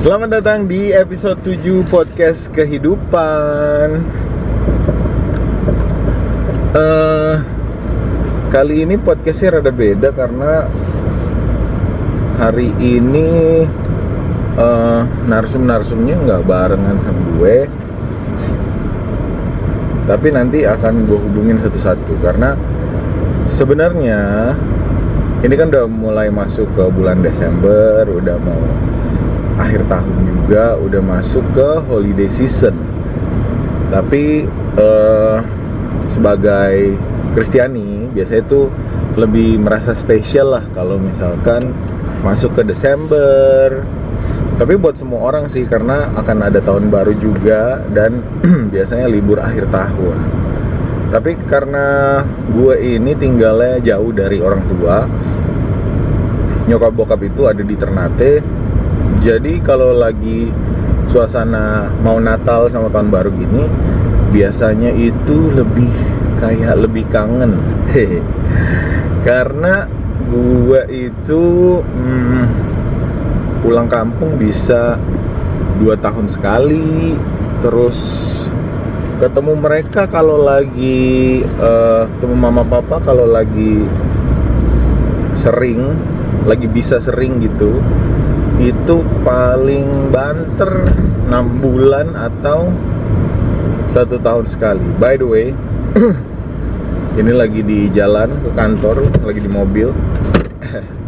Selamat datang di episode 7 podcast kehidupan. Eh, kali ini podcastnya rada beda karena hari ini eh, narsum-narsumnya nggak barengan sama gue. Tapi nanti akan gue hubungin satu-satu karena sebenarnya ini kan udah mulai masuk ke bulan Desember, udah mau akhir tahun juga, udah masuk ke holiday season. Tapi eh, sebagai Kristiani biasanya itu lebih merasa spesial lah kalau misalkan masuk ke Desember. Tapi buat semua orang sih karena akan ada tahun baru juga dan biasanya libur akhir tahun. Tapi karena gue ini tinggalnya jauh dari orang tua, nyokap bokap itu ada di Ternate. Jadi kalau lagi suasana mau Natal sama tahun baru gini, biasanya itu lebih kayak lebih kangen. Hehe. Karena gue itu hmm, pulang kampung bisa dua tahun sekali, terus ketemu mereka kalau lagi eh, ketemu mama papa kalau lagi sering lagi bisa sering gitu itu paling banter 6 bulan atau satu tahun sekali. By the way ini lagi di jalan ke kantor lagi di mobil.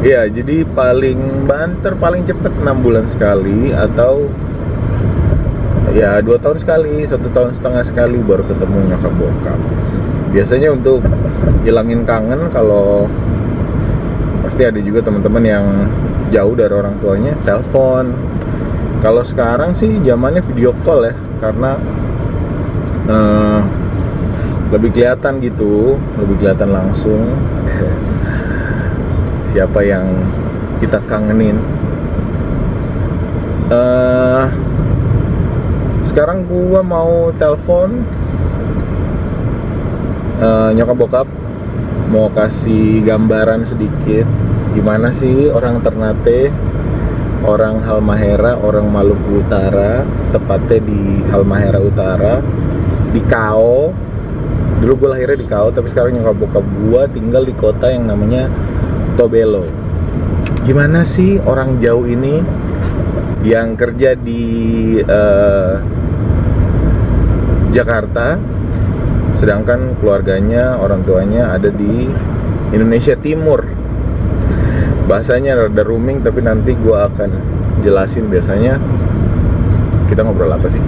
Ya jadi paling banter paling cepet 6 bulan sekali atau ya dua tahun sekali satu tahun setengah sekali baru ketemu nyokap bokap. Biasanya untuk hilangin kangen kalau pasti ada juga teman-teman yang jauh dari orang tuanya telepon. Kalau sekarang sih zamannya video call ya karena eh, lebih kelihatan gitu lebih kelihatan langsung. Siapa yang kita kangenin. Eh sekarang gua mau telepon eh, nyokap bokap. Mau kasih gambaran sedikit gimana sih orang Ternate orang Halmahera orang Maluku Utara tepatnya di Halmahera Utara di Kao. Dulu gue lahirnya di Kao tapi sekarang nyokap bokap gua tinggal di kota yang namanya Tobelo. Gimana sih orang jauh ini yang kerja di eh, Jakarta sedangkan keluarganya orang tuanya ada di Indonesia Timur bahasanya rada rooming tapi nanti gua akan jelasin biasanya kita ngobrol apa sih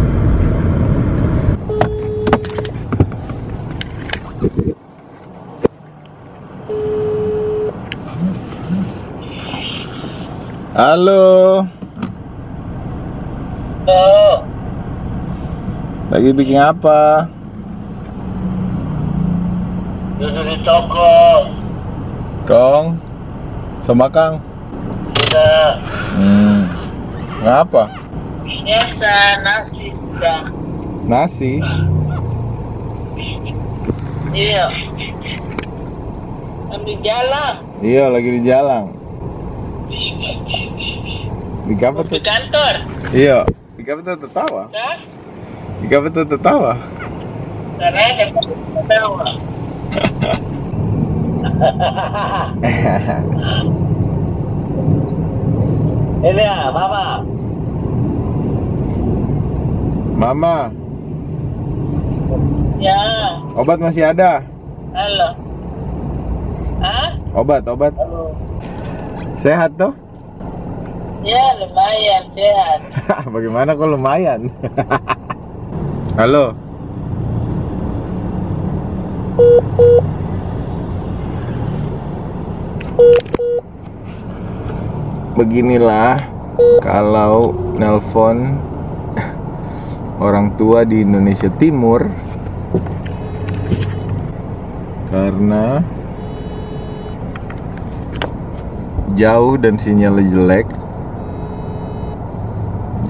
Halo, Oh, lagi bikin apa? duduk di toko. Kong, sama Kang. Sudah Hmm, ngapa? biasa nasi sudah. Nasi. Iya. Ambil jalan. Iya, lagi di jalan. Di apa Di kantor. Iya, di apa tuh tertawa? Hah? Di apa tuh tertawa? Karena ada ketawa. Ini ya, mama. Mama, Ya, obat masih ada? halo. Hah? Obat, obat. Halo. Sehat tuh? Ya, lumayan sehat. Bagaimana kok lumayan? Halo. Beginilah kalau nelpon orang tua di Indonesia Timur. Karena jauh dan sinyalnya jelek.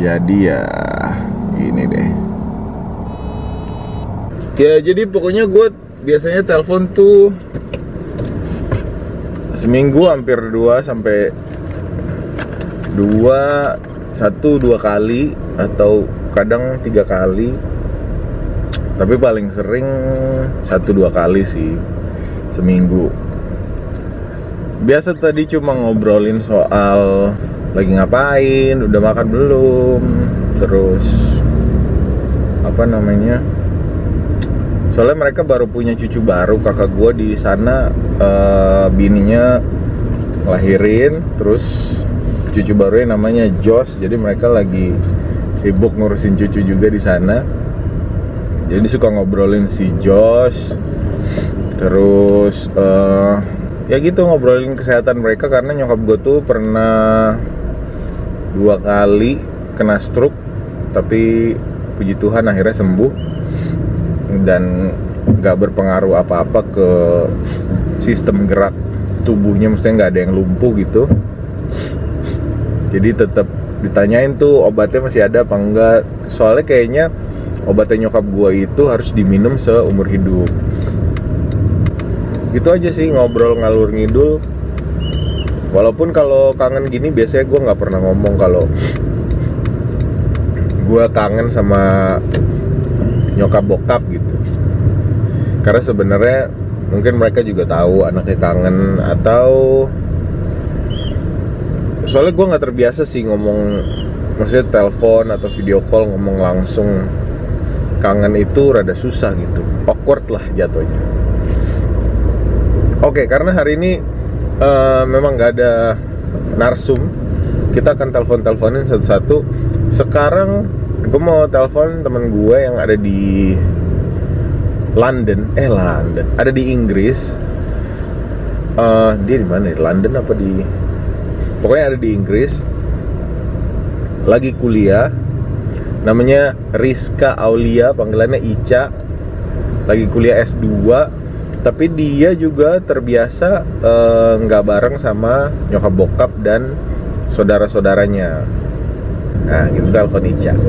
Jadi ya ini deh. Ya jadi pokoknya gue biasanya telepon tuh seminggu hampir dua sampai dua satu dua kali atau kadang tiga kali. Tapi paling sering satu dua kali sih seminggu. Biasa tadi cuma ngobrolin soal lagi ngapain udah makan belum terus apa namanya soalnya mereka baru punya cucu baru kakak gue di sana eh, bininya lahirin terus cucu baru yang namanya Jos jadi mereka lagi sibuk ngurusin cucu juga di sana. Jadi suka ngobrolin si Jos terus eh, ya gitu ngobrolin kesehatan mereka karena nyokap gue tuh pernah dua kali kena stroke tapi puji Tuhan akhirnya sembuh dan nggak berpengaruh apa-apa ke sistem gerak tubuhnya maksudnya nggak ada yang lumpuh gitu. Jadi tetap ditanyain tuh obatnya masih ada apa enggak. Soalnya kayaknya obatnya nyokap gua itu harus diminum seumur hidup. Gitu aja sih ngobrol ngalur ngidul. Walaupun kalau kangen gini biasanya gua nggak pernah ngomong kalau gua kangen sama nyokap bokap gitu. Karena sebenarnya mungkin mereka juga tahu anaknya kangen atau soalnya gue nggak terbiasa sih ngomong maksudnya telepon atau video call ngomong langsung. Kangen itu rada susah gitu awkward lah jatuhnya. Oke karena hari ini eh, memang nggak ada narsum kita akan telepon teleponin satu-satu. Sekarang gue mau telepon teman gue yang ada di London. Eh London. Ada di Inggris. Eh, dia di mana di London apa di? Pokoknya ada di Inggris. Lagi kuliah. Namanya Rizka Aulia panggilannya Ica. Lagi kuliah S2 tapi dia juga terbiasa eh, nggak bareng sama nyokap bokap dan saudara-saudaranya nah kita telepon Ica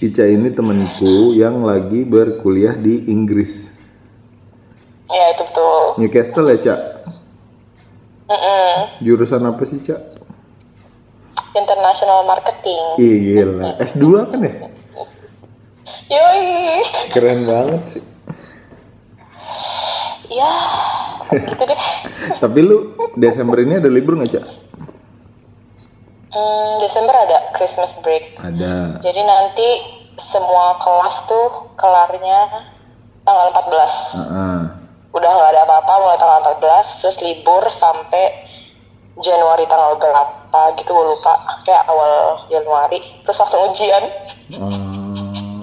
Ica ini temanku yang lagi berkuliah di Inggris Ya itu betul. Newcastle ya Cak Mm-mm. jurusan apa sih Cak International marketing. Iya lah S2 kan ya Yoi. keren banget sih Ya. Gitu deh. tapi lu Desember ini ada libur nggak Cak Hmm, Desember ada Christmas break. ada Jadi nanti semua kelas tuh kelarnya tanggal 14. Heeh. Udah nggak ada apa-apa mulai tanggal 14, terus libur sampai Januari tanggal berapa gitu gue lupa. Kayak awal Januari, terus langsung ujian. Oh.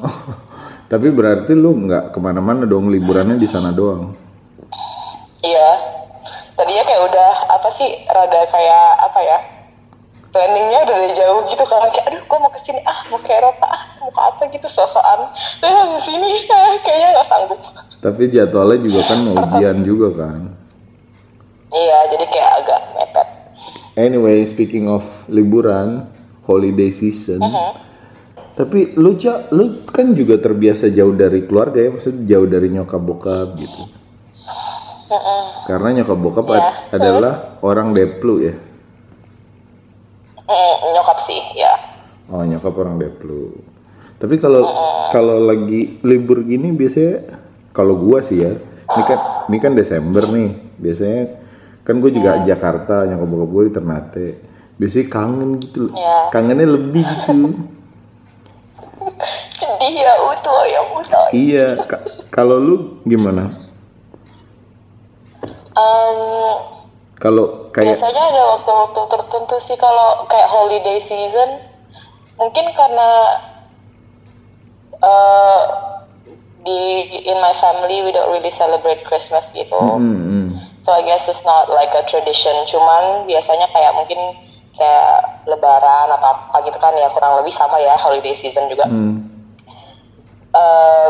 tapi berarti lu nggak ke mana-mana dong liburannya di sana doang Iya. Tadinya kayak udah apa sih rada kayak apa ya? Planningnya udah dari jauh gitu kan kayak aduh gue mau ke sini ah mau ke Eropa ah mau ke apa gitu sosokan terus di sini ah, kayaknya nggak sanggup tapi jadwalnya juga kan mau ujian juga kan iya jadi kayak agak mepet anyway speaking of liburan holiday season Mhm. tapi lu lu kan juga terbiasa jauh dari keluarga ya maksudnya jauh dari nyokap bokap gitu Mm-mm. karena nyokap bokap Iya. ad- adalah orang Deplu ya? Mm, nyokap sih ya oh nyokap orang Deplu tapi kalau kalau lagi libur gini biasanya kalau gua sih ya ini kan ini kan Desember nih. Biasanya kan gue juga Jakarta nyokap bokap gue di Ternate. Biasanya kangen gitu Iya. kangennya lebih gitu. Sedih ya utuh ya utuh. Iya ka- kalau lu gimana Em, kalau kayak biasanya ada waktu-waktu tertentu sih kalau kayak holiday season mungkin karena eh, di in my family we don't really celebrate Christmas gitu Hmm, hmm. so I guess it's not like a tradition cuman biasanya kayak mungkin kayak lebaran atau apa gitu kan ya kurang lebih sama ya holiday season juga Hmm. Eh,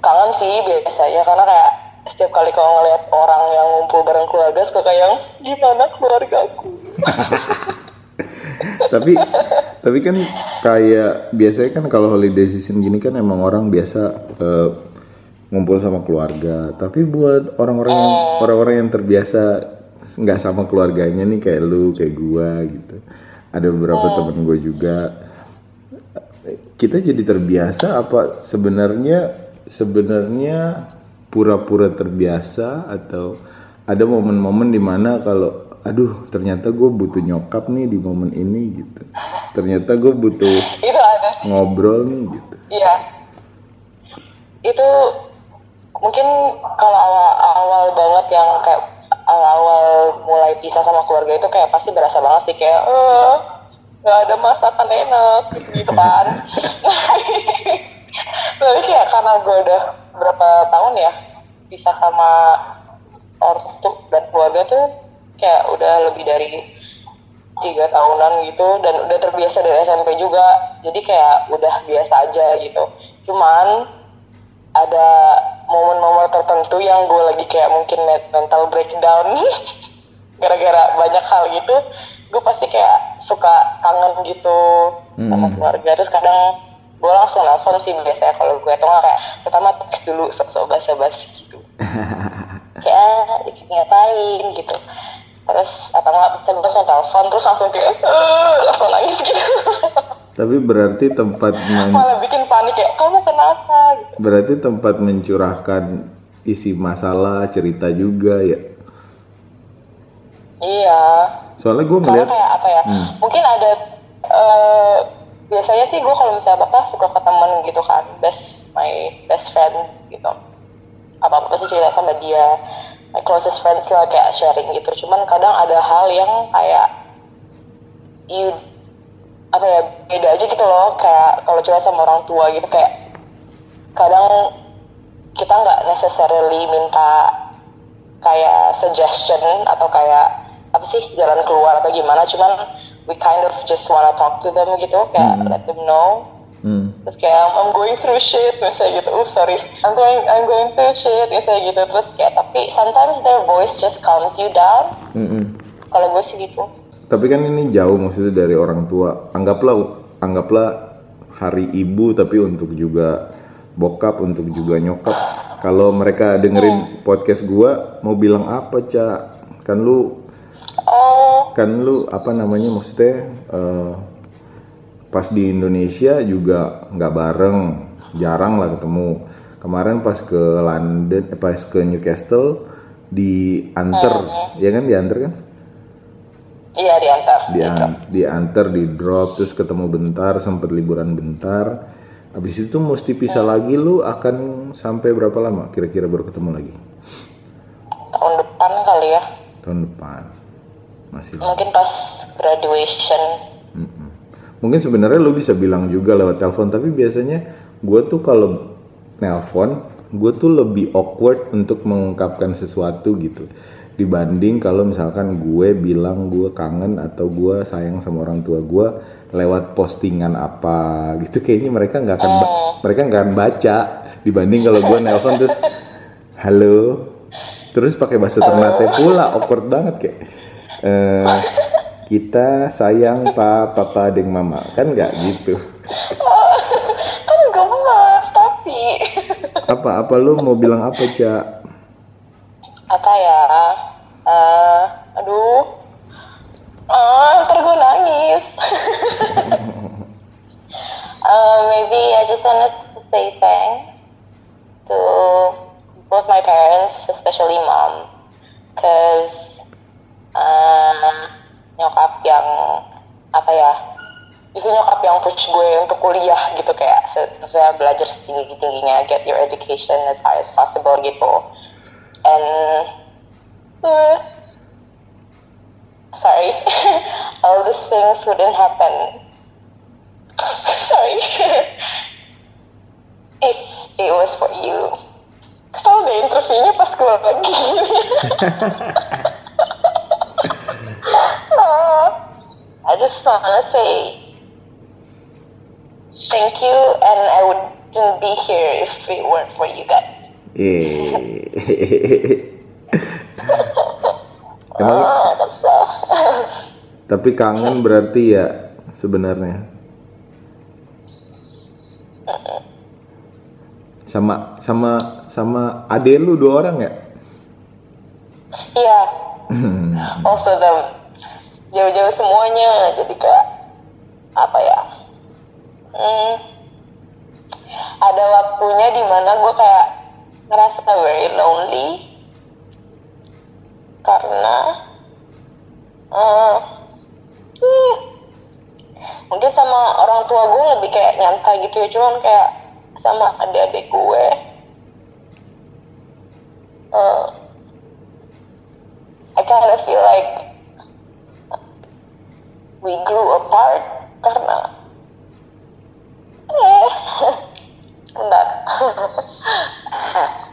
kangen sih biasanya karena kayak setiap kali kalau ngeliat orang yang ngumpul bareng keluarga suka kayak yang gimana keluargaku tapi tapi kan kayak biasanya kan kalau holiday season gini kan emang orang biasa eh, ngumpul sama keluarga. Tapi buat orang-orang yang orang-orang yang terbiasa nggak sama keluarganya nih kayak lu kayak gua gitu. Ada beberapa temen gue juga. Kita jadi terbiasa apa sebenarnya sebenarnya pura-pura terbiasa atau ada momen-momen di mana kalau aduh ternyata gue butuh nyokap nih di momen ini gitu ternyata gue butuh itu ada sih ngobrol nih gitu Iya. Itu mungkin kalau awal-awal banget yang kayak awal-awal mulai pisah sama keluarga itu kayak pasti berasa banget sih kayak eh nggak ada masakan enak gitu, gitu kan. Tapi kayak karena gue udah berapa tahun ya pisah sama ortu dan keluarga tuh kayak udah lebih dari tiga tahunan gitu dan udah terbiasa dari SMP juga. Jadi kayak udah biasa aja gitu. Cuman ada momen-momen tertentu yang gue lagi kayak mungkin mental breakdown. Gara-gara banyak hal gitu gue pasti kayak suka kangen gitu sama Hmm. keluarga. Terus kadang gue langsung nelfon sih biasanya kalau gue tuh kayak pertama teks dulu sok-sok basa-basi gitu. Dikit ngapain gitu. Terus apa nggak terus langsung telepon terus langsung kayak "Eh," langsung nangis gitu. Tapi berarti tempat men- malah bikin panik kayak kamu kenapa? gitu. Berarti tempat mencurahkan isi masalah cerita juga ya? Iya. Soalnya gue ngeliat kayak apa ya Hmm. mungkin ada eh, biasanya sih gue kalau misalnya apa suka ke temen gitu kan best my best friend gitu. Apa apa sih cerita sama dia my closest friends lah kayak sharing gitu. Cuman kadang ada hal yang kayak you apa ya beda aja gitu loh. Kayak kalau curhat sama orang tua gitu kayak kadang kita nggak necessarily minta kayak suggestion atau kayak apa sih jalan keluar atau gimana cuman we kind of just wanna talk to them gitu kayak Hmm. let them know. Hmm, terus kayak I'm going through shit misalnya gitu oh sorry I'm going I'm going through shit misalnya gitu. Terus kayak tapi sometimes their voice just calms you down. Hmm, hmm. kalau gue sih gitu. Tapi kan ini jauh maksudnya dari orang tua. Anggaplah anggaplah hari ibu tapi untuk juga bokap untuk juga nyokap. Kalau mereka dengerin podcast gua mau bilang apa cak kan lu oh kan lu apa namanya maksudnya eh, pas di Indonesia juga nggak bareng jarang lah ketemu. Kemarin pas ke London eh, pas ke Newcastle diantar. Ya kan diantar kan? Iya diantar. Dian, diantar di drop terus ketemu bentar sempet liburan bentar. Habis itu mesti pisah lagi lu akan sampai berapa lama? Kira-kira baru ketemu lagi? Tahun depan kali ya. Tahun depan masih mungkin pas graduation. Mungkin sebenarnya lu bisa bilang juga lewat telepon, tapi biasanya gue tuh kalau nelpon, gue tuh lebih awkward untuk mengungkapkan sesuatu gitu. Dibanding kalau misalkan gue bilang gue kangen atau gue sayang sama orang tua gue lewat postingan apa gitu, kayaknya mereka nggak akan ba- mereka nggak akan baca. Dibanding kalau gue nelpon terus halo, terus pakai bahasa Ternate pula, awkward banget kayak. Eh, kita sayang pak papa deng mama. Kan nggak gitu? Kan gemes tapi. Apa apa lu mau bilang apa cak apa ya? Eh aduh. Ah ntar gue nangis. Uh, maybe I just wanted to say thanks to both my parents especially mom cause uh, nyokap yang apa ya justru nyokap yang push gue untuk kuliah gitu kayak saya belajar setinggi tingginya get your education as high as possible gitu. And uh, sorry all these things wouldn't happen. Sorry. It it was for you. Kesel deh interviewnya pas gue lagi Uh, I just wanna say thank you, and I wouldn't be here if it weren't for you guys. eh emang Oh, tapi kangen berarti ya sebenarnya. Sama sama sama ade lu dua orang ya? Iya, also the jauh-jauh semuanya jadi kayak apa ya hmm, ada waktunya di mana gue kayak ngerasa very lonely karena eh, hmm, mungkin sama orang tua gue lebih kayak nyantai gitu ya cuman kayak sama adik-adik gue eh, I kind of feel like we grew apart karena eh bentar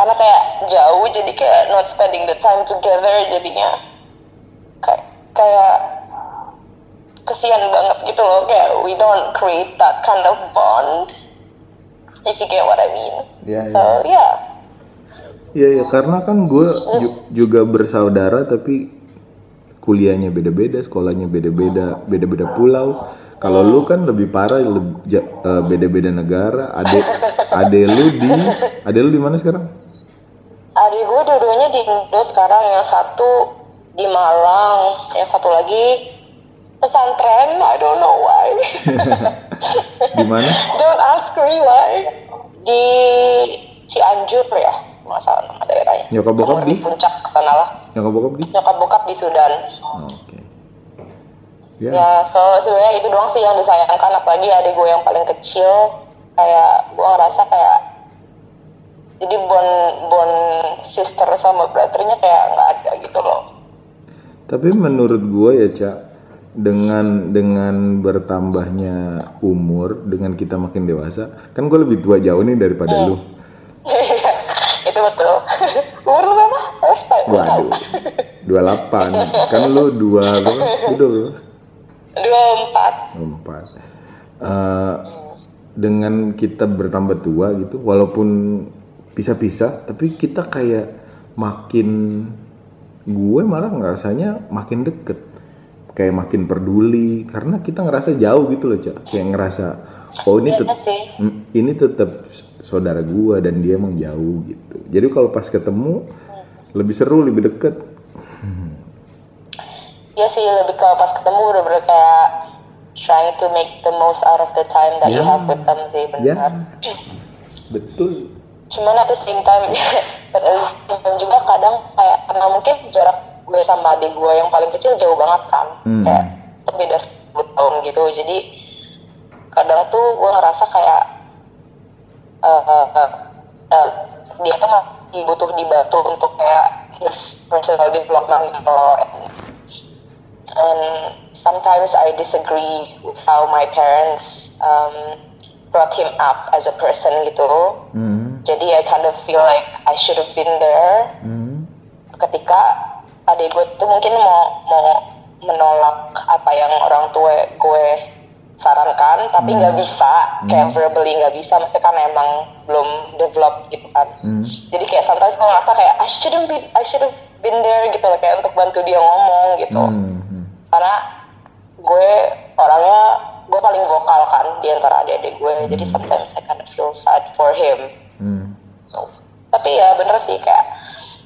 karena kayak jauh jadi kayak not spending the time together jadinya kayak kayak kesian banget gitu loh. Kayak we don't create that kind of bond if you get what I mean. Ya, so ya. yeah. Iya, ya, karena kan gue ju- juga bersaudara tapi kuliahnya beda-beda, sekolahnya beda-beda, beda-beda pulau. Kalau lu kan lebih parah, eh, beda-beda negara. Ade, ade lu di, ade lu di mana sekarang? adik gue dua-duanya di Indo sekarang yang satu di Malang yang satu lagi pesantren I don't know why Di mana? don't ask me why di Cianjur ya nggak salah nama daerahnya Nyokap bokap di? puncak sana lah Yang bokap di? nyokap bokap di Sudan Oh, Oke. Ya, ya so sebenarnya itu doang sih yang disayangkan apalagi adik gue yang paling kecil kayak gue ngerasa kayak jadi bon bon sister sama brothernya kayak nggak ada gitu loh Tapi menurut gue ya cak, dengan dengan bertambahnya umur, dengan kita makin dewasa, kan gue lebih tua jauh nih daripada lu. itu betul. Umur lu berapa? Waduh, 28 kan lu dua berapa? Lu dua dua empat Empat. Eh, dengan kita bertambah tua gitu, walaupun pisah-pisah, tapi kita kayak makin gue malah ngerasanya makin deket, kayak makin peduli karena kita ngerasa jauh gitu loh cak, kayak ngerasa oh ini Iya tet- sih. mm, ini tetap saudara gue dan dia emang jauh gitu. Jadi kalau pas ketemu lebih seru, lebih deket. ya sih lebih ke pas ketemu bener-bener kayak trying to make the most out of the time that you Ya. have with them sih benar betul. cuman at the same time at the same time juga kadang kayak karena mungkin jarak gue sama adik gue yang paling kecil jauh banget kan Hmm. kayak beda 10 tahun gitu jadi kadang tuh gue ngerasa kayak eh, eh, eh, eh, dia tuh masih butuh dibantu untuk kayak his personal development gitu loh. and sometimes I disagree with how my parents um, brought him up as a person gitu. Hmm, jadi I kind of feel like I should have been there. Hmm, ketika adik gue tuh mungkin mau mau menolak apa yang orang tua gue sarankan tapi nggak bisa kayak verbally nggak bisa mesti kan emang belum develop gitu kan hmm. jadi kayak sometimes gue ngerasa kayak I shouldn't be I should have been there gitu loh kayak untuk bantu dia ngomong gitu Hmm, hmm. karena gue orangnya gue paling vokal kan di antara adik-adik gue jadi sometimes I kind of feel sad for him Hmm. Tuh. tapi ya bener sih kayak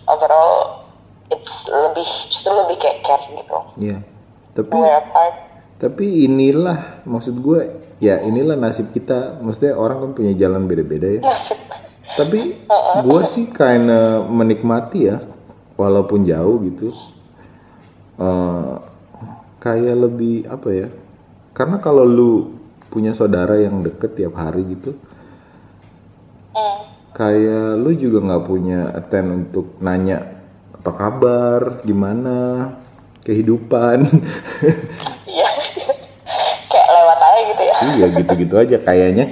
overall it's lebih justru lebih kayak care gitu Iya. Tapi we're apart tapi inilah maksud gue ya inilah nasib kita. Maksudnya orang kan punya jalan beda-beda ya. Tapi gue sih kinda menikmati ya walaupun jauh gitu. Eh, kayak lebih apa ya? Karena kalau lu punya saudara yang deket tiap hari gitu, kayak lu juga nggak punya attend untuk nanya apa kabar, gimana kehidupan. iya gitu-gitu aja kayaknya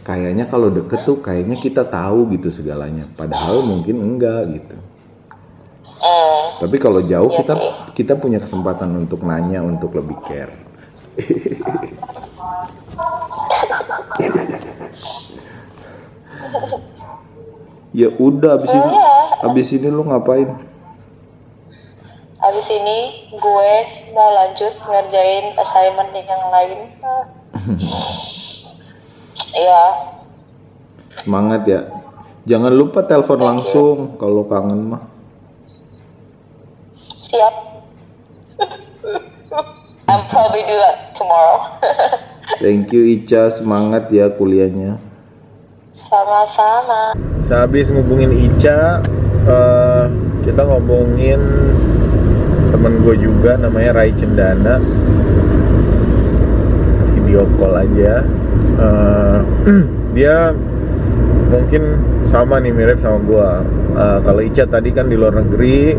kayaknya kalau deket tuh kayaknya kita tahu gitu segalanya padahal mungkin enggak gitu Hmm. tapi kalau jauh Iya kita sih. kita punya kesempatan untuk nanya untuk lebih care ya udah abis ini Iya. abis ini lu ngapain Habis ini gue mau lanjut ngerjain assignment yang lain. Iya, semangat ya jangan lupa telepon langsung kalau kangen mah Siap. I'll probably do that tomorrow. Thank you Ica, semangat ya kuliahnya. Sama-sama. Sehabis ngubungin Ica, eh, kita ngomongin temen gue juga namanya Rai Cendana. Video call aja. Eh, dia mungkin sama nih mirip sama gue. Eh, kalau Ica tadi kan di luar negeri,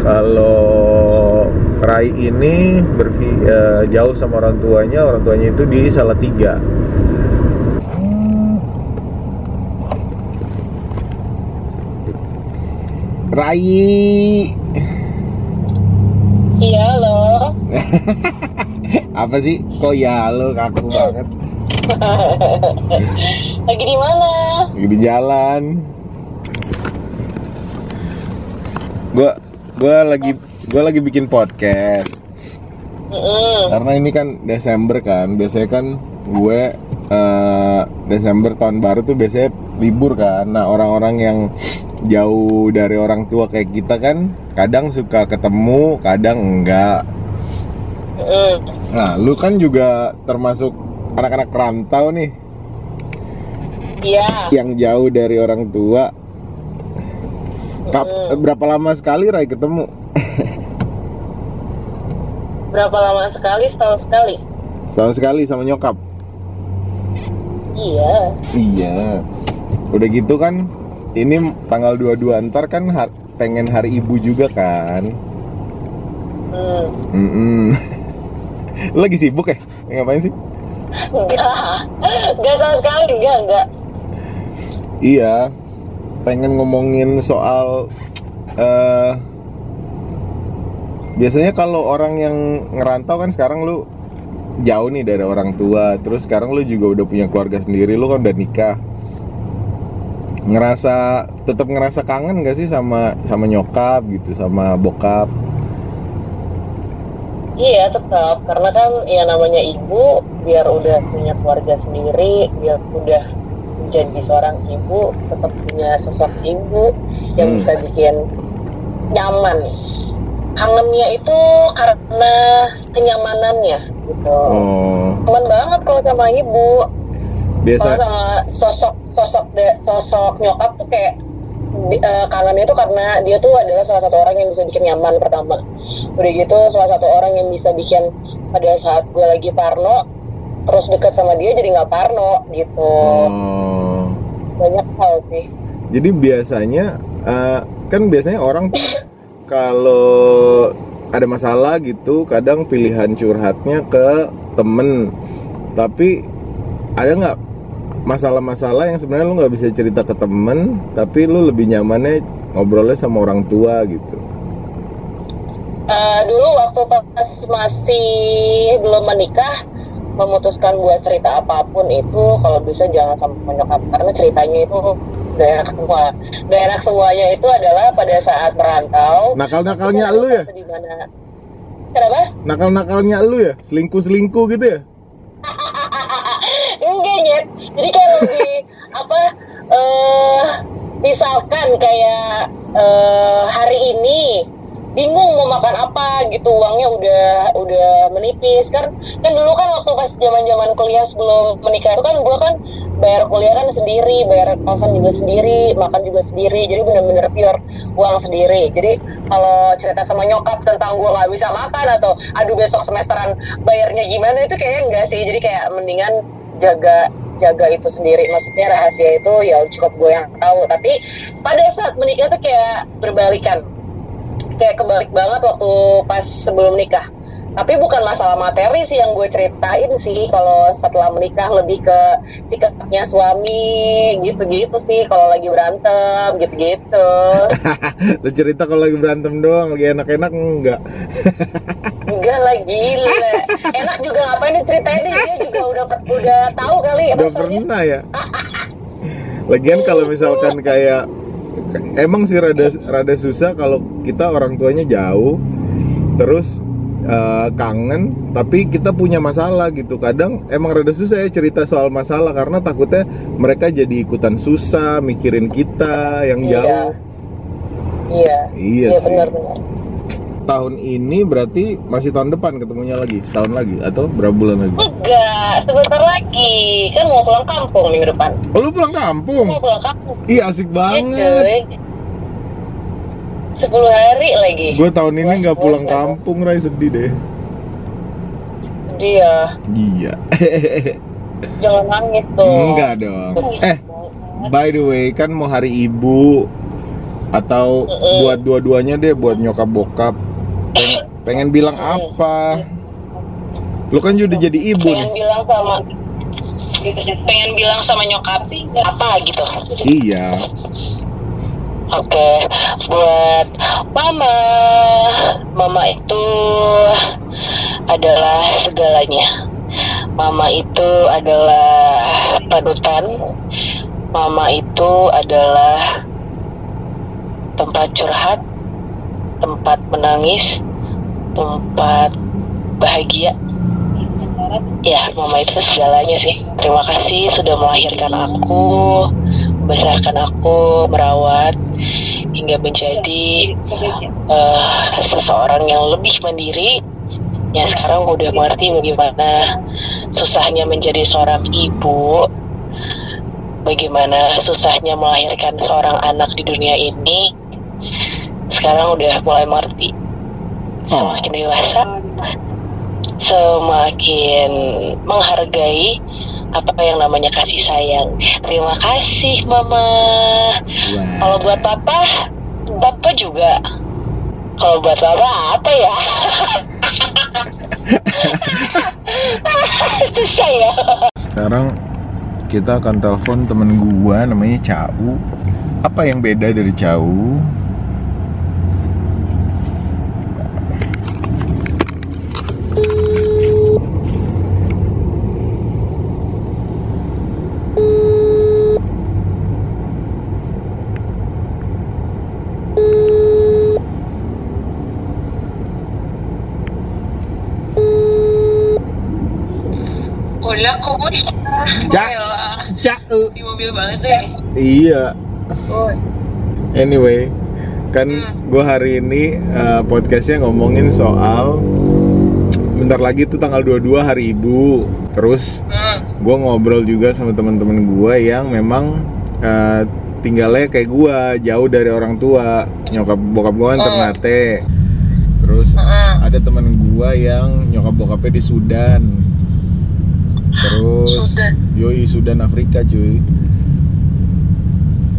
kalau Rai ini bervi- eh, jauh sama orang tuanya, orang tuanya itu di Salatiga. Rai Iya loh. apa sih kok ya lo kaku banget Lagi di mana? lagi di jalan gua gua lagi gua lagi bikin podcast Mm-mm. karena ini kan Desember kan biasanya kan gue eh, Desember tahun baru tuh biasanya libur kan nah orang-orang yang jauh dari orang tua kayak kita kan kadang suka ketemu kadang enggak. Nah lu kan juga termasuk anak-anak rantau nih Iya. yang jauh dari orang tua Kap- Mm. berapa lama sekali Rai ketemu Berapa lama sekali? Setahun sekali. setahun sekali sama nyokap Iya. Iya. Udah gitu kan ini tanggal 22 ntar kan har- pengen hari ibu juga kan. Hmm. Mm-mm. Lu Lagi sibuk ya? Ngapain sih? Enggak. Enggak sama sekali. Enggak, enggak. Iya. Pengen ngomongin soal eh biasanya kalau orang yang ngerantau kan sekarang lu jauh nih dari orang tua, terus sekarang lu juga udah punya keluarga sendiri, lu kan udah nikah. Ngerasa tetap ngerasa kangen gak sih sama sama nyokap gitu, sama bokap? Iya tetap. Karena kan ya namanya ibu biar udah punya keluarga sendiri biar udah menjadi seorang ibu tetap punya sosok ibu yang Hmm. bisa bikin nyaman. Kangennya itu karena kenyamanannya gitu. Oh, nyaman banget kalau sama ibu. Kalau biasa sama sosok sosok de- sosok nyokap tuh kayak eh, kangennya itu karena dia tuh adalah salah satu orang yang bisa bikin nyaman pertama udah gitu salah satu orang yang bisa bikin pada saat gue lagi parno terus deket sama dia jadi nggak parno gitu. Oh. banyak hal sih. Jadi biasanya eh, kan biasanya orang kalau ada masalah gitu kadang pilihan curhatnya ke temen. Tapi ada nggak masalah-masalah yang sebenarnya lu nggak bisa cerita ke temen tapi lu lebih nyamannya ngobrolnya sama orang tua gitu Eh, dulu waktu pas masih belum menikah memutuskan buat cerita apa pun itu kalau bisa jangan sama nyokap karena ceritanya itu gak enak semua. Gak enak semuanya itu adalah pada saat merantau. Nakal-nakalnya itu lu ya? di mana? Kenapa? Nakal-nakalnya lu ya? Selingkuh-selingkuh gitu ya? Enggak nyet. Jadi kayak lebih apa eh misalkan kayak eh hari ini bingung mau makan apa gitu uangnya udah udah menipis. Kan kan dulu kan waktu pas zaman zaman kuliah sebelum menikah itu kan gua kan bayar kuliah kan sendiri bayar kosan juga sendiri makan juga sendiri. Jadi bener-bener pure uang sendiri. Jadi kalau cerita sama nyokap tentang gua nggak bisa makan atau aduh besok semesteran bayarnya gimana? Itu kayaknya enggak sih. Jadi kayak mendingan jaga jaga itu sendiri. Maksudnya rahasia itu ya cukup gue yang tahu. Tapi pada saat menikah tuh kayak berbalikan kayak kebalik banget waktu pas sebelum nikah. Tapi bukan masalah materi sih yang gue ceritain sih kalau setelah menikah lebih ke sikapnya suami gitu-gitu sih kalau lagi berantem gitu-gitu. Lu cerita kalau lagi berantem doang lagi enak-enak enggak. Enggak lah gila. Enak juga ngapain diceritain dia juga udah udah tahu kali udah rasanya pernah ya? Lagian kalau misalkan kayak emang sih rada rada susah kalau kita orang tuanya jauh terus eh, kangen tapi kita punya masalah gitu. Kadang emang rada susah ya cerita soal masalah karena takutnya mereka jadi ikutan susah mikirin kita yang Iya. jauh. Iya. Iya iya sih. benar-benar tahun ini berarti masih tahun depan ketemunya lagi setahun lagi atau berapa bulan lagi Enggak, sebentar lagi. Kan mau pulang kampung minggu depan. oh lu pulang kampung Mau pulang kampung. Ih asik Iya, banget cuy. 10 hari lagi. gue tahun ini nggak pulang ya. kampung Ray sedih deh Dia, iya jangan nangis tuh. enggak dong eh by the way kan mau hari ibu atau Mm-mm. buat dua-duanya deh buat nyokap bokap pengen, pengen bilang apa? Lu kan udah jadi ibu pengen nih. bilang sama pengen bilang sama nyokap apa gitu. Iya. Oke buat mama. Mama itu adalah segalanya. Mama itu adalah panutan. Mama itu adalah tempat curhat tempat menangis tempat bahagia Ya, mama itu segalanya sih. Terima kasih sudah melahirkan aku, membesarkan aku, merawat hingga menjadi eh, seseorang yang lebih mandiri. Ya sekarang udah mengerti bagaimana susahnya menjadi seorang ibu, bagaimana susahnya melahirkan seorang anak di dunia ini. Sekarang udah mulai mengerti. Semakin dewasa, semakin menghargai apa yang namanya kasih sayang. Terima kasih mama. Kalau buat papa, papa juga. Kalau buat papa apa ya? Susah ya. sekarang kita akan telepon temen gua namanya Cau apa yang beda dari Cau Di mobil banget deh. iya Oh, anyway kan Hmm. gua hari ini eh, podcastnya ngomongin soal bentar lagi tuh tanggal 22 hari ibu terus hmm. gue ngobrol juga sama teman-teman gue yang memang eh, tinggalnya kayak gue jauh dari orang tua nyokap bokap gue kan Oh. Ternate terus Hmm. ada teman gue yang nyokap bokapnya di Sudan terus Sudan. yoi Sudan Afrika cuy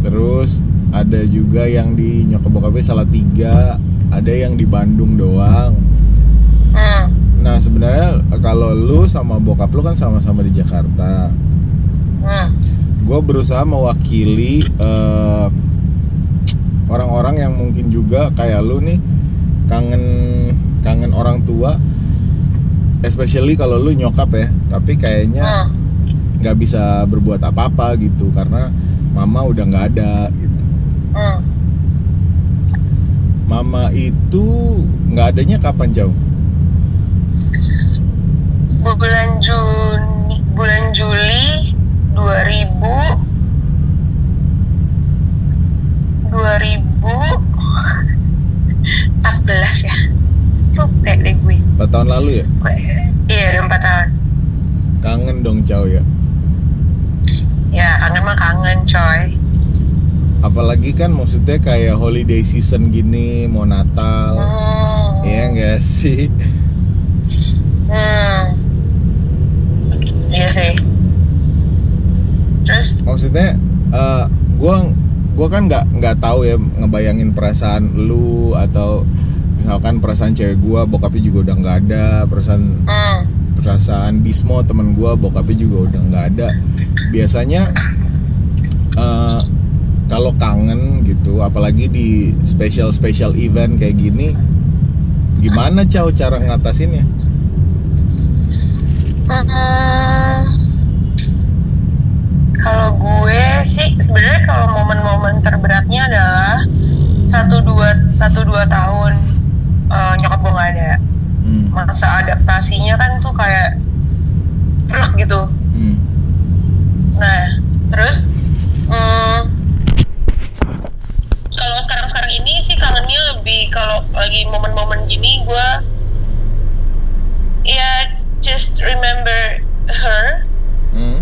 terus ada juga yang di nyokap bokapnya salah tiga ada yang di Bandung doang Hmm. nah sebenarnya kalau lu sama bokap lu kan sama-sama di Jakarta Hmm. gue berusaha mewakili eh, orang-orang yang mungkin juga kayak lu nih kangen kangen orang tua especially kalau lu nyokap ya tapi kayaknya Hmm. nggak bisa berbuat apa-apa gitu karena mama udah nggak ada gitu Hmm. mama itu nggak adanya kapan jauh bulan Juni bulan Juli 2000 2014 ya lupa deh gue 4 tahun lalu ya iya udah 4 tahun kangen dong Chow ya ya kangen mah kangen coy apalagi kan maksudnya kayak holiday season gini mau Natal hmm. Iya enggak sih hmm. iya sih terus maksudnya eh gua gua kan nggak nggak tahu ya ngebayangin perasaan lu atau misalkan perasaan cewek gua bokapnya juga udah nggak ada. Perasaan hmm. perasaan Bismo temen gua bokapnya juga udah nggak ada. Biasanya eh, kalau kangen gitu apalagi di special special event kayak gini gimana Chow cara ngatasinnya? Hmm, kalau gue sih sebenarnya kalau momen-momen terberatnya adalah satu dua satu dua tahun eh, nyokap gue nggak ada hmm. masa adaptasinya kan tuh kayak berat gitu Hmm. nah terus hmm, kalau sekarang sekarang ini sih kangennya lebih kalau lagi momen-momen gini gue ya just remember her Hmm.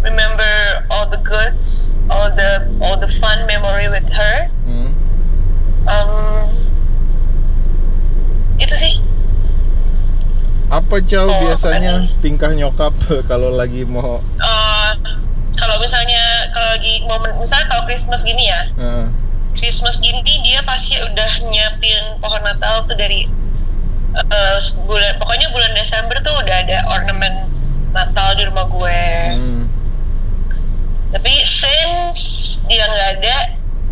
remember all the goods all the all the fun memory with her Hmm. um, itu sih Apa Chow Oh, biasanya apa tingkah nyokap kalau lagi mau? Uh, kalau misalnya kalau lagi momen misalnya kalau Christmas gini ya. Eh, Christmas gini dia pasti udah nyiapin pohon Natal tuh dari uh, bulan pokoknya bulan Desember tuh udah ada ornamen Natal di rumah gue. Hmm. tapi since dia nggak ada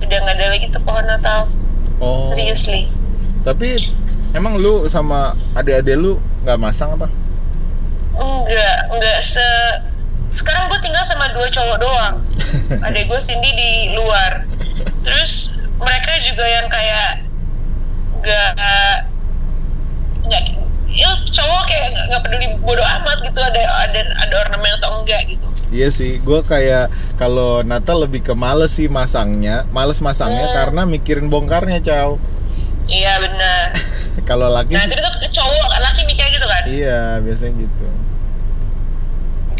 udah nggak ada lagi tuh pohon Natal. Oh. seriously. Tapi emang lu sama adik-adik lu nggak masang apa? enggak enggak se sekarang gue tinggal sama dua cowok doang adek gue Cindy di luar terus mereka juga yang kayak nggak nggak ya cowok kayak nggak- peduli bodo amat gitu ada ada ada ornamen atau enggak gitu Iya sih, gue kayak kalau Natal lebih ke males sih masangnya, males masangnya Hmm. karena mikirin bongkarnya, Chow. Iya benar kalau laki, nah itu tuh cowok laki mikirnya gitu kan iya biasanya gitu.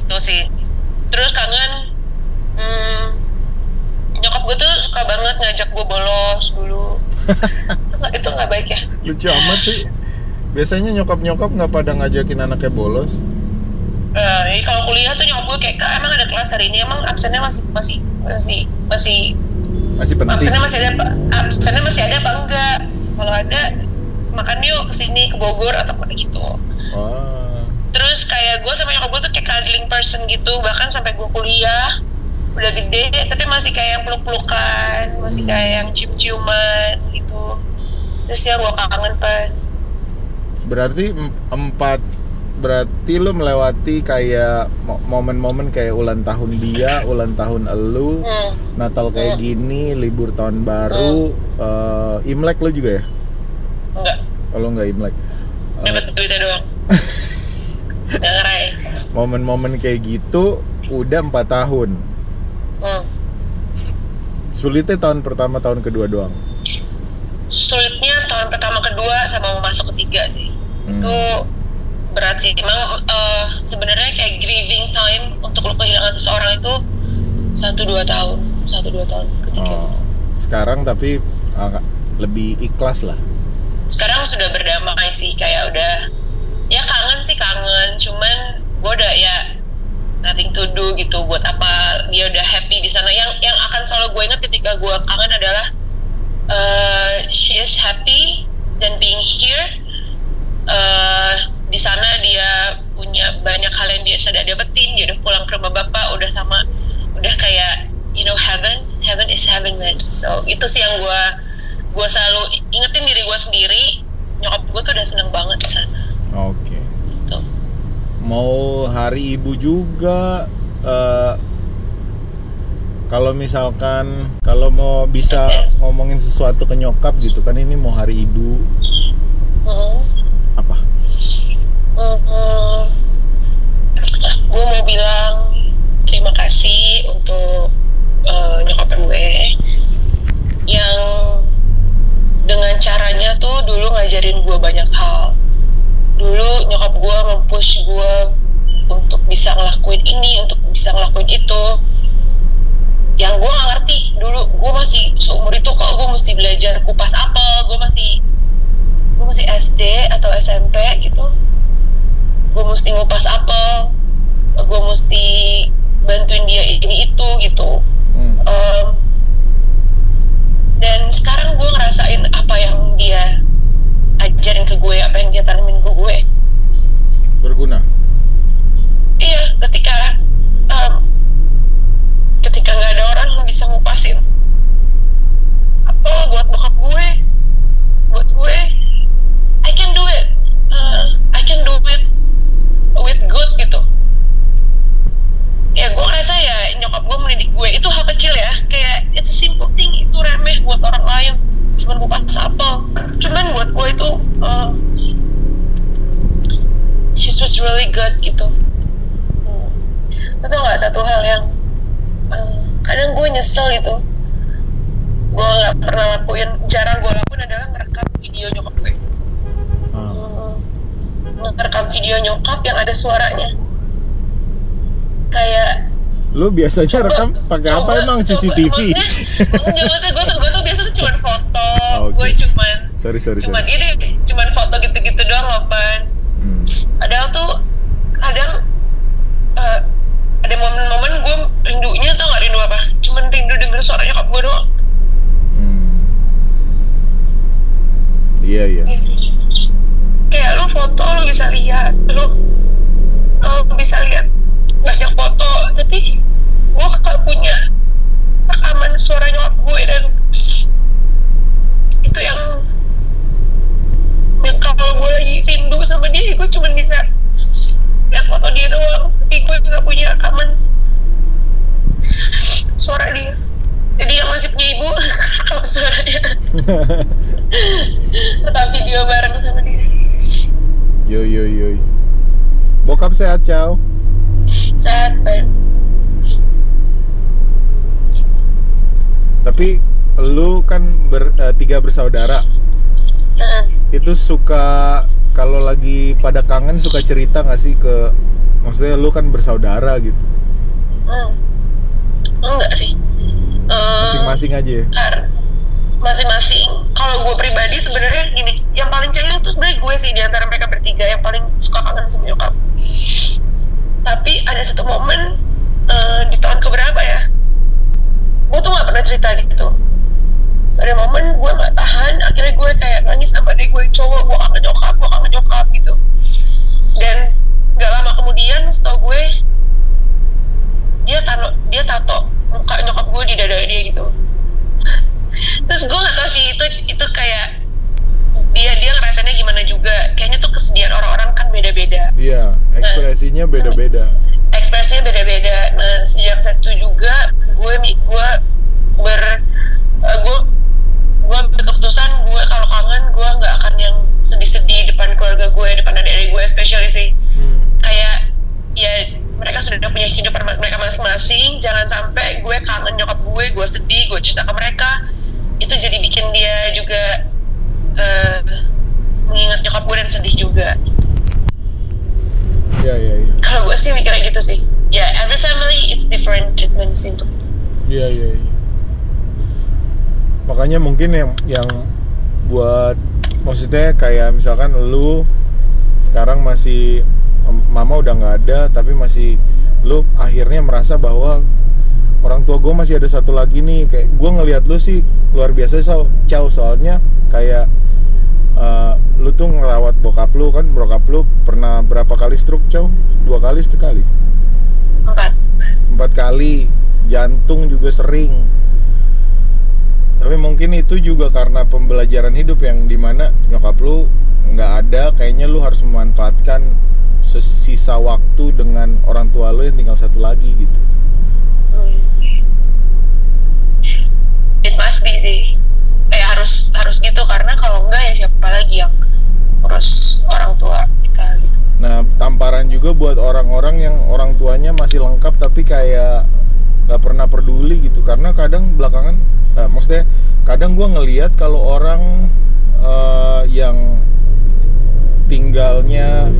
gitu sih terus kangen hmm, nyokap gue tuh suka banget ngajak gue bolos dulu itu nggak itu baik ya Lucu amat sih. Biasanya nyokap-nyokap nggak pada ngajakin anaknya bolos. Eh, jadi kalau kuliah tuh nyokap gue kayak kak emang ada kelas hari ini emang absennya masih masih masih masih Masih penting. absennya masih ada apa absennya masih ada apa enggak kalau ada makan yuk ke sini ke Bogor atau apa gitu Wah. terus kayak gue sama nyokap gue tuh kayak cuddling person gitu bahkan sampai gue kuliah udah gede tapi masih kayak yang peluk-pelukan masih Hmm. kayak yang cium-ciuman gitu terus ya gue kangen pan Berarti em- empat berarti lu melewati kayak mo- momen-momen kayak ulang tahun dia, ulang tahun elu, hmm. Natal kayak Hmm. gini, libur tahun baru, eh, Imlek lu juga ya? enggak Kalau nggak Imlek. Eh, dapat duitnya doang momen-momen kayak gitu udah empat tahun. hmm. Sulitnya tahun pertama, tahun kedua doang. sulitnya tahun pertama kedua sama mau masuk ketiga sih Hmm. itu berat sih emang eh, sebenarnya kayak grieving time untuk lo kehilangan seseorang itu satu dua tahun satu dua tahun ketiga Oh. gitu Sekarang tapi ah, lebih ikhlas lah. sekarang sudah berdamai sih kayak udah ya kangen sih kangen cuman gue udah ya nothing to do gitu buat apa dia udah happy di sana yang yang akan selalu gue ingat ketika gue kangen adalah uh, she is happy dan being here uh, di sana dia punya banyak hal yang biasa dia dapetin dia udah pulang ke rumah bapak udah sama udah kayak you know heaven heaven is heaven man so itu sih yang gue gue selalu ingetin diri gue sendiri nyokap gue tuh udah seneng banget di sana Oke. Tuh. Mau hari ibu juga. eh, kalau misalkan kalau mau bisa ngomongin sesuatu ke nyokap gitu kan ini mau hari ibu Hmm. Hmm. gue mau bilang terima kasih untuk eh, nyokap gue yang dengan caranya tuh dulu ngajarin gue banyak hal. Dulu nyokap gue mempush gue untuk bisa ngelakuin ini, untuk bisa ngelakuin itu. Yang gue gak ngerti dulu, gue masih seumur itu kok gue mesti belajar kupas apel, gue masih gue masih SD atau SMP gitu. Gue mesti ngupas apel, gue mesti bantuin dia ini itu gitu. Hmm. Em, dan sekarang gue ngerasain apa yang dia ajarin ke gue apa yang dia tanamin ke gue Berguna. iya ketika em, ketika nggak ada orang yang bisa ngupasin apa buat bokap gue buat gue I can do it Uh, I can do it with good gitu. Ya gue ngerasa ya nyokap gue mendidik gue itu hal kecil ya. Kayak itu simple thing itu remeh buat orang lain. Cuman gue pas apel. Cuman buat gue itu uh, she's was really good gitu. Itu nggak satu hal yang uh, kadang gue nyesel gitu. Gue nggak pernah lakuin jarang gue lakuin adalah ngerekam video nyokap gue ngerekam video nyokap yang ada suaranya kayak Lu biasanya rekam pakai apa coba- emang coba- CCTV? enggak maksudnya gue tuh gue tuh biasa tuh cuman foto Oh, oke. gue cuman sorry sorry cuman sorry. ini cuman foto gitu-gitu doang open Hmm. padahal tuh kadang eh, ada momen-momen gue rindunya tau gak rindu apa cuman rindu denger suara nyokap gue doang Hmm. Iya iya. Kayak lu foto lu bisa lihat. Lu lu bisa lihat banyak foto. Tapi gue gak punya rekaman suara nyokap gue dan itu yang yang kalau gue lagi rindu sama dia gue cuma bisa lihat foto dia doang. Tapi gue nggak punya rekaman suara dia. Jadi yang masih punya ibu rekam suaranya tetap video bareng sama dia yo yo yo. Bokap sehat, Chow. sehat Ben Tapi lu kan ber, eh, tiga bersaudara. nah, Itu suka kalau lagi pada kangen suka cerita nggak sih ke maksudnya lu kan bersaudara gitu. hmm. enggak sih Eh, Masing-masing aja ya. kar- masing-masing. Kalau gue pribadi sebenarnya gini yang paling cair itu sebenarnya gue sih di antara mereka bertiga yang paling suka kangen sama nyokap. Tapi ada satu momen eh, di tahun keberapa ya? Gue tuh gak pernah cerita gitu. So, ada momen gue gak tahan akhirnya gue kayak nangis sama adik gue cowok gue kangen nyokap gue kangen nyokap gitu. Dan gak lama kemudian setahu gue dia tato dia tato muka nyokap gue di dada dia gitu terus gue gak tau sih itu itu kayak dia dia ngerasainnya gimana juga. Kayaknya tuh kesedihan orang-orang kan beda-beda. Iya, ekspresinya beda-beda. ekspresinya beda-beda. Nah sejak saat itu juga gue gue ber eh, gue gue keputusan gue kalau kangen gue nggak akan yang sedih-sedih depan keluarga gue depan adik-adik gue especially sih. Hmm. kayak ya mereka sudah punya kehidupan ma- mereka masing-masing. Jangan sampai gue kangen nyokap gue gue sedih gue cerita ke mereka itu jadi bikin dia juga eh, mengingat nyokap gue dan sedih juga Iya, iya, iya. kalau gue sih mikirnya gitu sih ya every family it's different treatment sih untuk itu Iya iya. iya. Makanya mungkin yang yang buat maksudnya kayak misalkan lu sekarang masih mama udah nggak ada tapi masih lu akhirnya merasa bahwa orang tua gue masih ada satu lagi nih kayak gue ngelihat lu sih luar biasa so Chow soalnya kayak eh, lu tuh ngerawat bokap lu kan bokap lu pernah berapa kali stroke Chow dua kali sekali. Empat. Empat kali. Jantung juga sering. Tapi mungkin itu juga karena pembelajaran hidup yang di mana nyokap lu nggak ada kayaknya lu harus memanfaatkan sisa waktu dengan orang tua lu yang tinggal satu lagi gitu Hmm. Be sih. Eh harus harus gitu karena kalau enggak ya siapa lagi yang urus orang tua kita gitu. Nah tamparan juga buat orang-orang yang orang tuanya masih lengkap tapi kayak nggak pernah peduli gitu. Karena kadang belakangan eh, maksudnya kadang gua ngelihat kalau orang eh, yang tinggalnya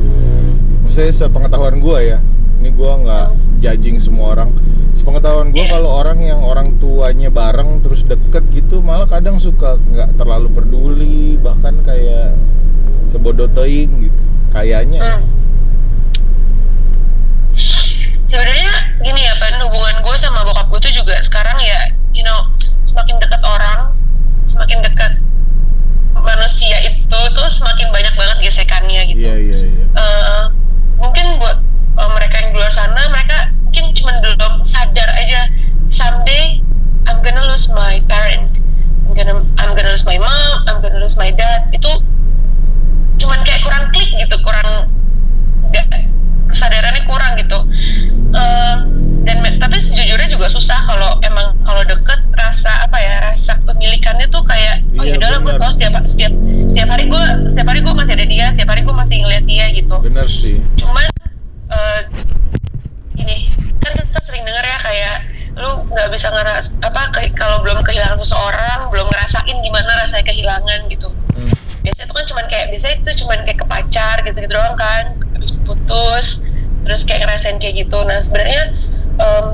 maksudnya sepengetahuan gua ya ini gua nggak judging semua orang sepengetahuan gua Iya. kalau orang yang orang tuanya bareng terus deket gitu malah kadang suka nggak terlalu peduli bahkan kayak sebodoh teing gitu kayaknya ya. Hmm. Sebenarnya gini ya, Pan, hubungan gue sama bokap gue tuh juga sekarang ya, you know, semakin dekat orang, semakin dekat manusia itu tuh semakin banyak banget gesekannya gitu. iya iya iya Eh, mungkin buat eh, mereka yang di luar sana, mereka mungkin cuma belum sadar aja someday I'm gonna lose my parent, I'm gonna I'm gonna lose my mom, I'm gonna lose my dad. Itu cuman kayak kurang klik gitu, kurang nggak kesadarannya kurang gitu. Eh, dan tapi sejujurnya juga susah kalau emang kalau deket rasa apa ya rasa pemilikannya tuh kayak oh Iya, ya udahlah gue benar. tahu setiap setiap setiap hari gue setiap hari gue masih ada dia setiap hari gue masih ngeliat dia gitu bener sih cuman eh, gini kan kita sering dengar ya kayak lu nggak bisa ngeras apa ke- kalau belum kehilangan seseorang belum ngerasain gimana rasanya kehilangan gitu. Hmm. biasanya itu kan cuman kayak biasanya itu cuman kayak ke pacar gitu gitu doang kan habis putus terus kayak ngerasain kayak gitu. Nah sebenarnya em,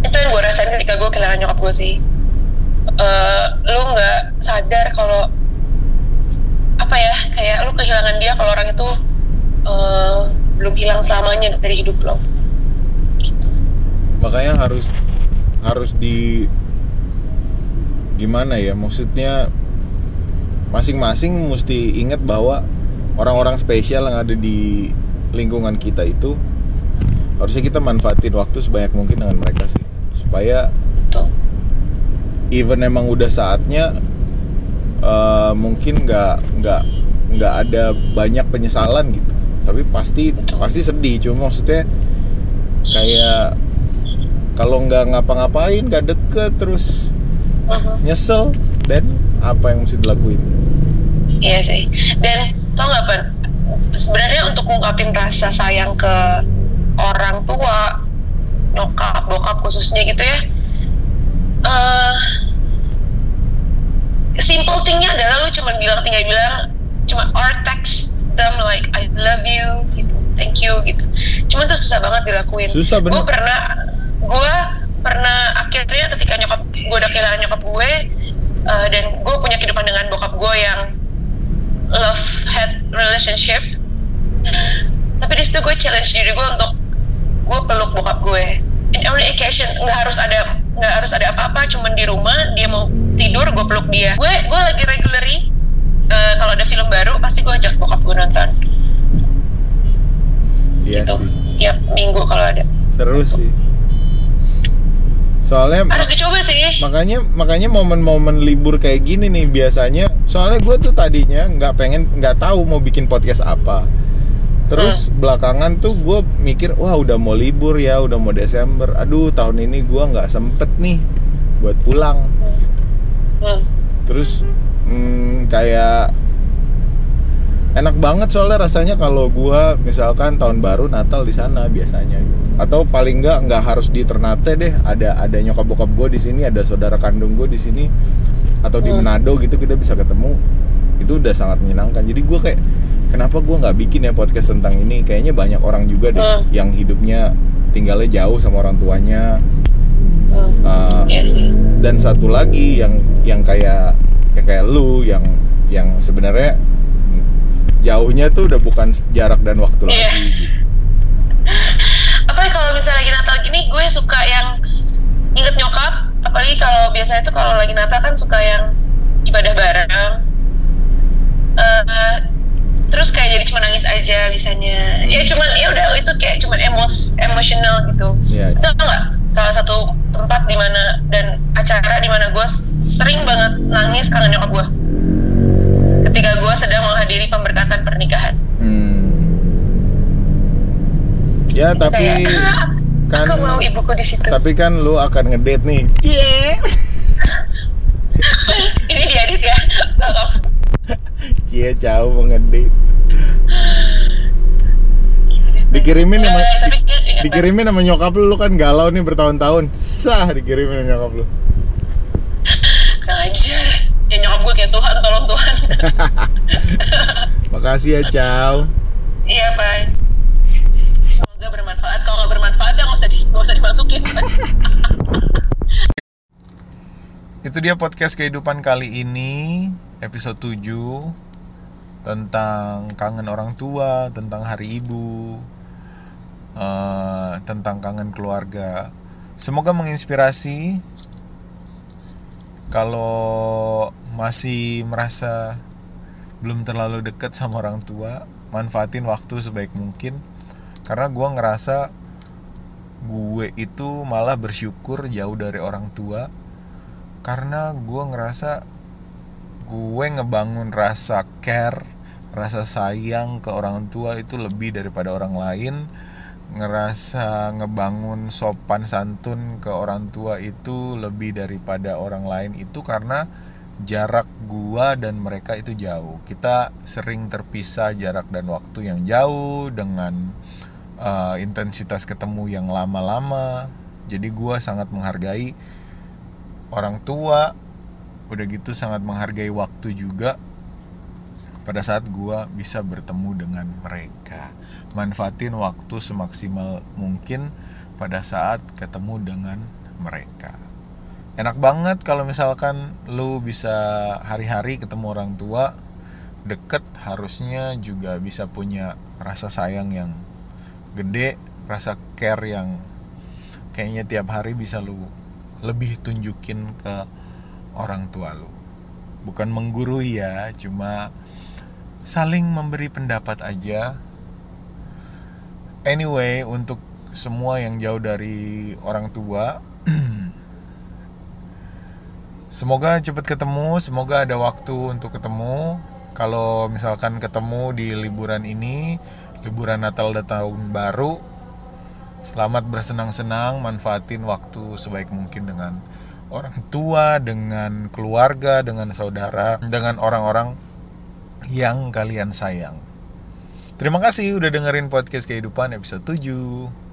itu yang gue rasain ketika gue kehilangan nyokap gue sih. Eh, lu nggak sadar kalau apa ya kayak lu kehilangan dia kalau orang itu eh, belum hilang selamanya dari hidup lo. Gitu. Makanya harus harus di gimana ya maksudnya masing-masing mesti ingat bahwa orang-orang spesial yang ada di lingkungan kita itu harusnya kita manfaatin waktu sebanyak mungkin dengan mereka sih. Supaya Betul. even emang udah saatnya eh, mungkin nggak nggak nggak ada banyak penyesalan gitu tapi pasti pasti sedih cuma maksudnya kayak kalau nggak ngapa-ngapain nggak deket terus Mhm. nyesel dan apa yang mesti dilakuin Iya sih. Dan tau nggak Pan? Sebenarnya untuk ngungkapin rasa sayang ke orang tua, nyokap, bokap khususnya gitu ya. eh simple thingnya adalah lu cuma bilang tinggal bilang cuma or text them like I love you gitu, thank you gitu. Cuman tuh susah banget dilakuin. Susah, bener. Gue pernah, gue pernah akhirnya ketika nyokap gue udah kehilangan nyokap gue uh, dan gue punya kehidupan dengan bokap gue yang love hate relationship tapi di situ gue challenge diri gue untuk gue peluk bokap gue in only occasion nggak harus ada nggak harus ada apa-apa cuman di rumah dia mau tidur gue peluk dia gue gue lagi regularly uh, kalau ada film baru pasti gue ajak bokap gue nonton. Iya gitu. sih. Tiap minggu kalau ada. Seru sih. Soalnya harus dicoba sih. makanya makanya momen-momen libur kayak gini nih biasanya soalnya gue tuh tadinya nggak pengen nggak tahu mau bikin podcast apa. Terus belakangan tuh gue mikir wah udah mau libur ya udah mau Desember. Aduh tahun ini gue nggak sempet nih buat pulang. Hmm. terus hmm, kayak enak banget soalnya rasanya kalau gua misalkan tahun baru Natal di sana biasanya atau paling nggak nggak harus di Ternate deh ada ada nyokap bokap gue di sini ada saudara kandung gue di sini atau di Hmm. Manado gitu kita bisa ketemu itu udah sangat menyenangkan jadi gua kayak kenapa gua nggak bikin ya podcast tentang ini kayaknya banyak orang juga deh Hmm. yang hidupnya tinggalnya jauh sama orang tuanya Hmm. Uh, Iya sih dan satu lagi yang yang kayak yang kayak lu yang yang sebenarnya jauhnya tuh udah bukan jarak dan waktu Iya. lagi gitu. apa kalau misalnya lagi Natal gini gue suka yang inget nyokap apalagi kalau biasanya tuh kalau lagi Natal kan suka yang ibadah bareng Eh, terus kayak jadi cuma nangis aja bisanya ya cuman ya udah itu kayak cuman emos emosional gitu Iya. itu nggak salah satu tempat di mana dan acara di mana gue sering banget nangis kangen nyokap gue ketika gue sedang menghadiri pemberkatan pernikahan Hmm. Ya tapi kayak ah, kan aku mau ibuku di situ tapi kan lu akan ngedate nih. ini diedit ya. Cie jauh mau ngedate. Dikirimin sama Eh, di- dikirimin sama nyokap lu, lu kan galau nih bertahun-tahun. Sah dikirimin sama nyokap lu. Kurang ajar ya nyokap gue kayak Tuhan tolong Tuhan Makasih ya, Ciao. iya bye semoga bermanfaat kalau nggak bermanfaat ya nggak usah di, nggak usah dimasukin Itu dia podcast kehidupan kali ini episode 7 tentang kangen orang tua, tentang hari ibu, eh, tentang kangen keluarga. Semoga menginspirasi. Kalau masih merasa belum terlalu dekat sama orang tua, manfaatin waktu sebaik mungkin. Karena gua ngerasa gue itu malah bersyukur jauh dari orang tua karena gue ngerasa gue ngebangun rasa care rasa sayang ke orang tua itu lebih daripada orang lain ngerasa ngebangun sopan santun ke orang tua itu lebih daripada orang lain itu karena jarak gua dan mereka itu jauh. Kita sering terpisah jarak dan waktu yang jauh dengan uh, intensitas ketemu yang lama-lama. Jadi gue sangat menghargai orang tua udah gitu sangat menghargai waktu juga pada saat gue bisa bertemu dengan mereka manfaatin waktu semaksimal mungkin pada saat ketemu dengan mereka. Enak banget kalau misalkan lu bisa hari-hari ketemu orang tua deket harusnya juga bisa punya rasa sayang yang gede rasa care yang kayaknya tiap hari bisa lu lebih tunjukin ke orang tua lu. Bukan menggurui ya cuma saling memberi pendapat aja anyway untuk semua yang jauh dari orang tua semoga cepat ketemu semoga ada waktu untuk ketemu. Kalau misalkan ketemu di liburan ini liburan Natal dan tahun baru selamat bersenang-senang manfaatin waktu sebaik mungkin dengan orang tua dengan keluarga dengan saudara dengan orang-orang yang kalian sayang terima kasih udah dengerin podcast kehidupan episode 7